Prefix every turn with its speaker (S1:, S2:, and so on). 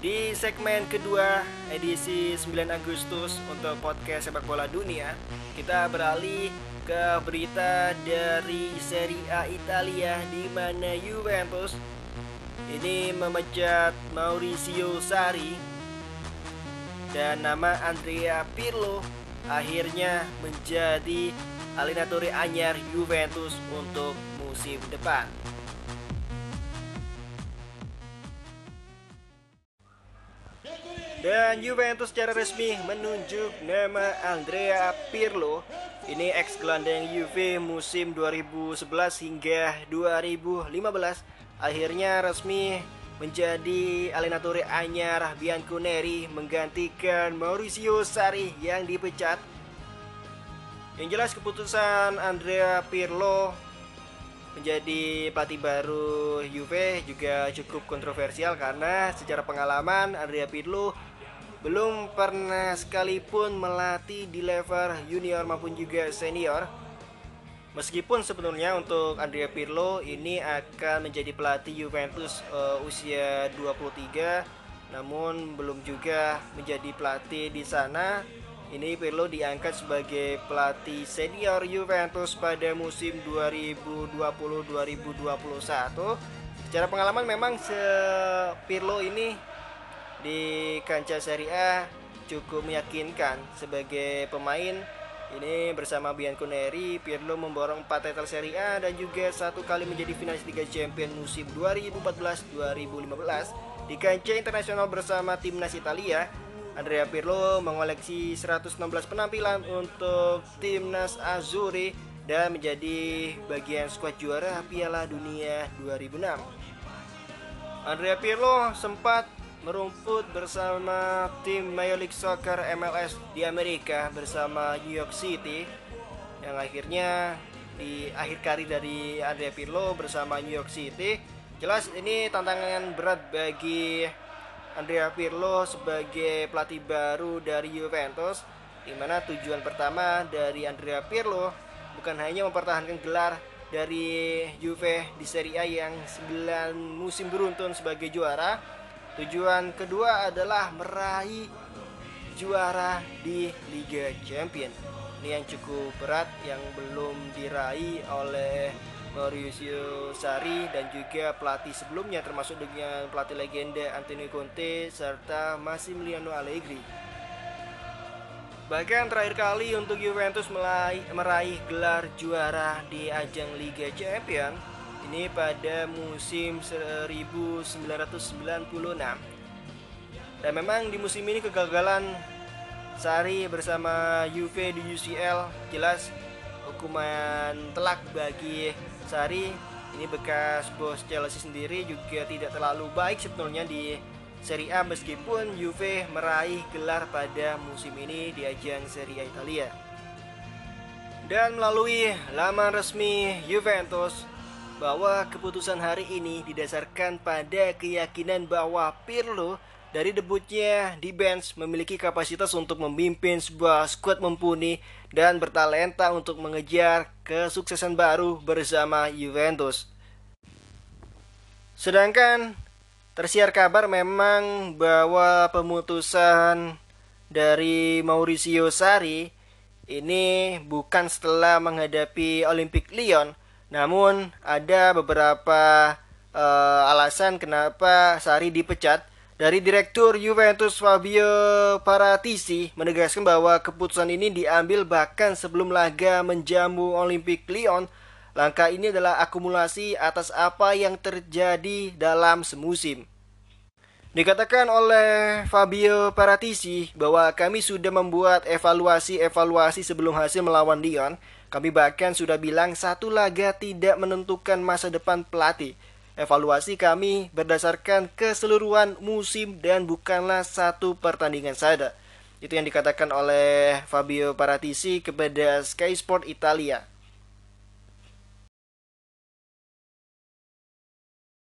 S1: Di segmen kedua edisi 9 Agustus untuk podcast sepak bola dunia, kita beralih ke berita dari Serie A Italia di mana Juventus ini memecat Mauricio Sarri dan nama Andrea Pirlo akhirnya menjadi alinatori anyar Juventus untuk musim depan. Dan Juventus secara resmi menunjuk nama Andrea Pirlo ini ex gelandang Juve musim 2011 hingga 2015 akhirnya resmi menjadi alinatori anyar Bianconeri menggantikan Mauricio Sarri yang dipecat. Yang jelas keputusan Andrea Pirlo menjadi pelatih baru Juve juga cukup kontroversial karena secara pengalaman Andrea Pirlo belum pernah sekalipun melatih di level junior maupun juga senior. Meskipun sebenarnya untuk Andrea Pirlo ini akan menjadi pelatih Juventus uh, usia 23, namun belum juga menjadi pelatih di sana. Ini Pirlo diangkat sebagai pelatih senior Juventus pada musim 2020-2021. Secara pengalaman memang Pirlo ini di kancah Serie A cukup meyakinkan sebagai pemain ini bersama Bianconeri, Pirlo memborong 4 title Serie A dan juga satu kali menjadi finalis Liga Champions musim 2014-2015 di kancah internasional bersama timnas Italia. Andrea Pirlo mengoleksi 116 penampilan untuk timnas Azzurri dan menjadi bagian skuad juara Piala Dunia 2006. Andrea Pirlo sempat merumput bersama tim Major League Soccer MLS di Amerika bersama New York City yang akhirnya di akhir karir dari Andrea Pirlo bersama New York City jelas ini tantangan berat bagi Andrea Pirlo sebagai pelatih baru dari Juventus di mana tujuan pertama dari Andrea Pirlo bukan hanya mempertahankan gelar dari Juve di Serie A yang 9 musim beruntun sebagai juara Tujuan kedua adalah meraih juara di Liga Champions. Ini yang cukup berat yang belum diraih oleh Mauricio Sarri dan juga pelatih sebelumnya termasuk dengan pelatih legenda Antonio Conte serta Massimiliano Allegri. Bahkan terakhir kali untuk Juventus meraih gelar juara di ajang Liga Champions ini pada musim 1996 dan memang di musim ini kegagalan Sari bersama Juve di UCL jelas hukuman telak bagi Sari ini bekas bos Chelsea sendiri juga tidak terlalu baik sebetulnya di Serie A meskipun Juve meraih gelar pada musim ini di ajang Serie A Italia. Dan melalui laman resmi Juventus, bahwa keputusan hari ini didasarkan pada keyakinan bahwa Pirlo dari debutnya di bench memiliki kapasitas untuk memimpin sebuah skuad mumpuni dan bertalenta untuk mengejar kesuksesan baru bersama Juventus. Sedangkan tersiar kabar memang bahwa pemutusan dari Mauricio Sarri ini bukan setelah menghadapi Olympic Lyon namun ada beberapa uh, alasan kenapa Sari dipecat. Dari Direktur Juventus Fabio Paratici menegaskan bahwa keputusan ini diambil bahkan sebelum laga menjamu Olympic Lyon. Langkah ini adalah akumulasi atas apa yang terjadi dalam semusim. Dikatakan oleh Fabio Paratici bahwa kami sudah membuat evaluasi-evaluasi sebelum hasil melawan Lyon kami bahkan sudah bilang satu laga tidak menentukan masa depan pelatih. Evaluasi kami berdasarkan keseluruhan musim dan bukanlah satu pertandingan saja. Itu yang dikatakan oleh Fabio Paratici kepada Sky Sport Italia.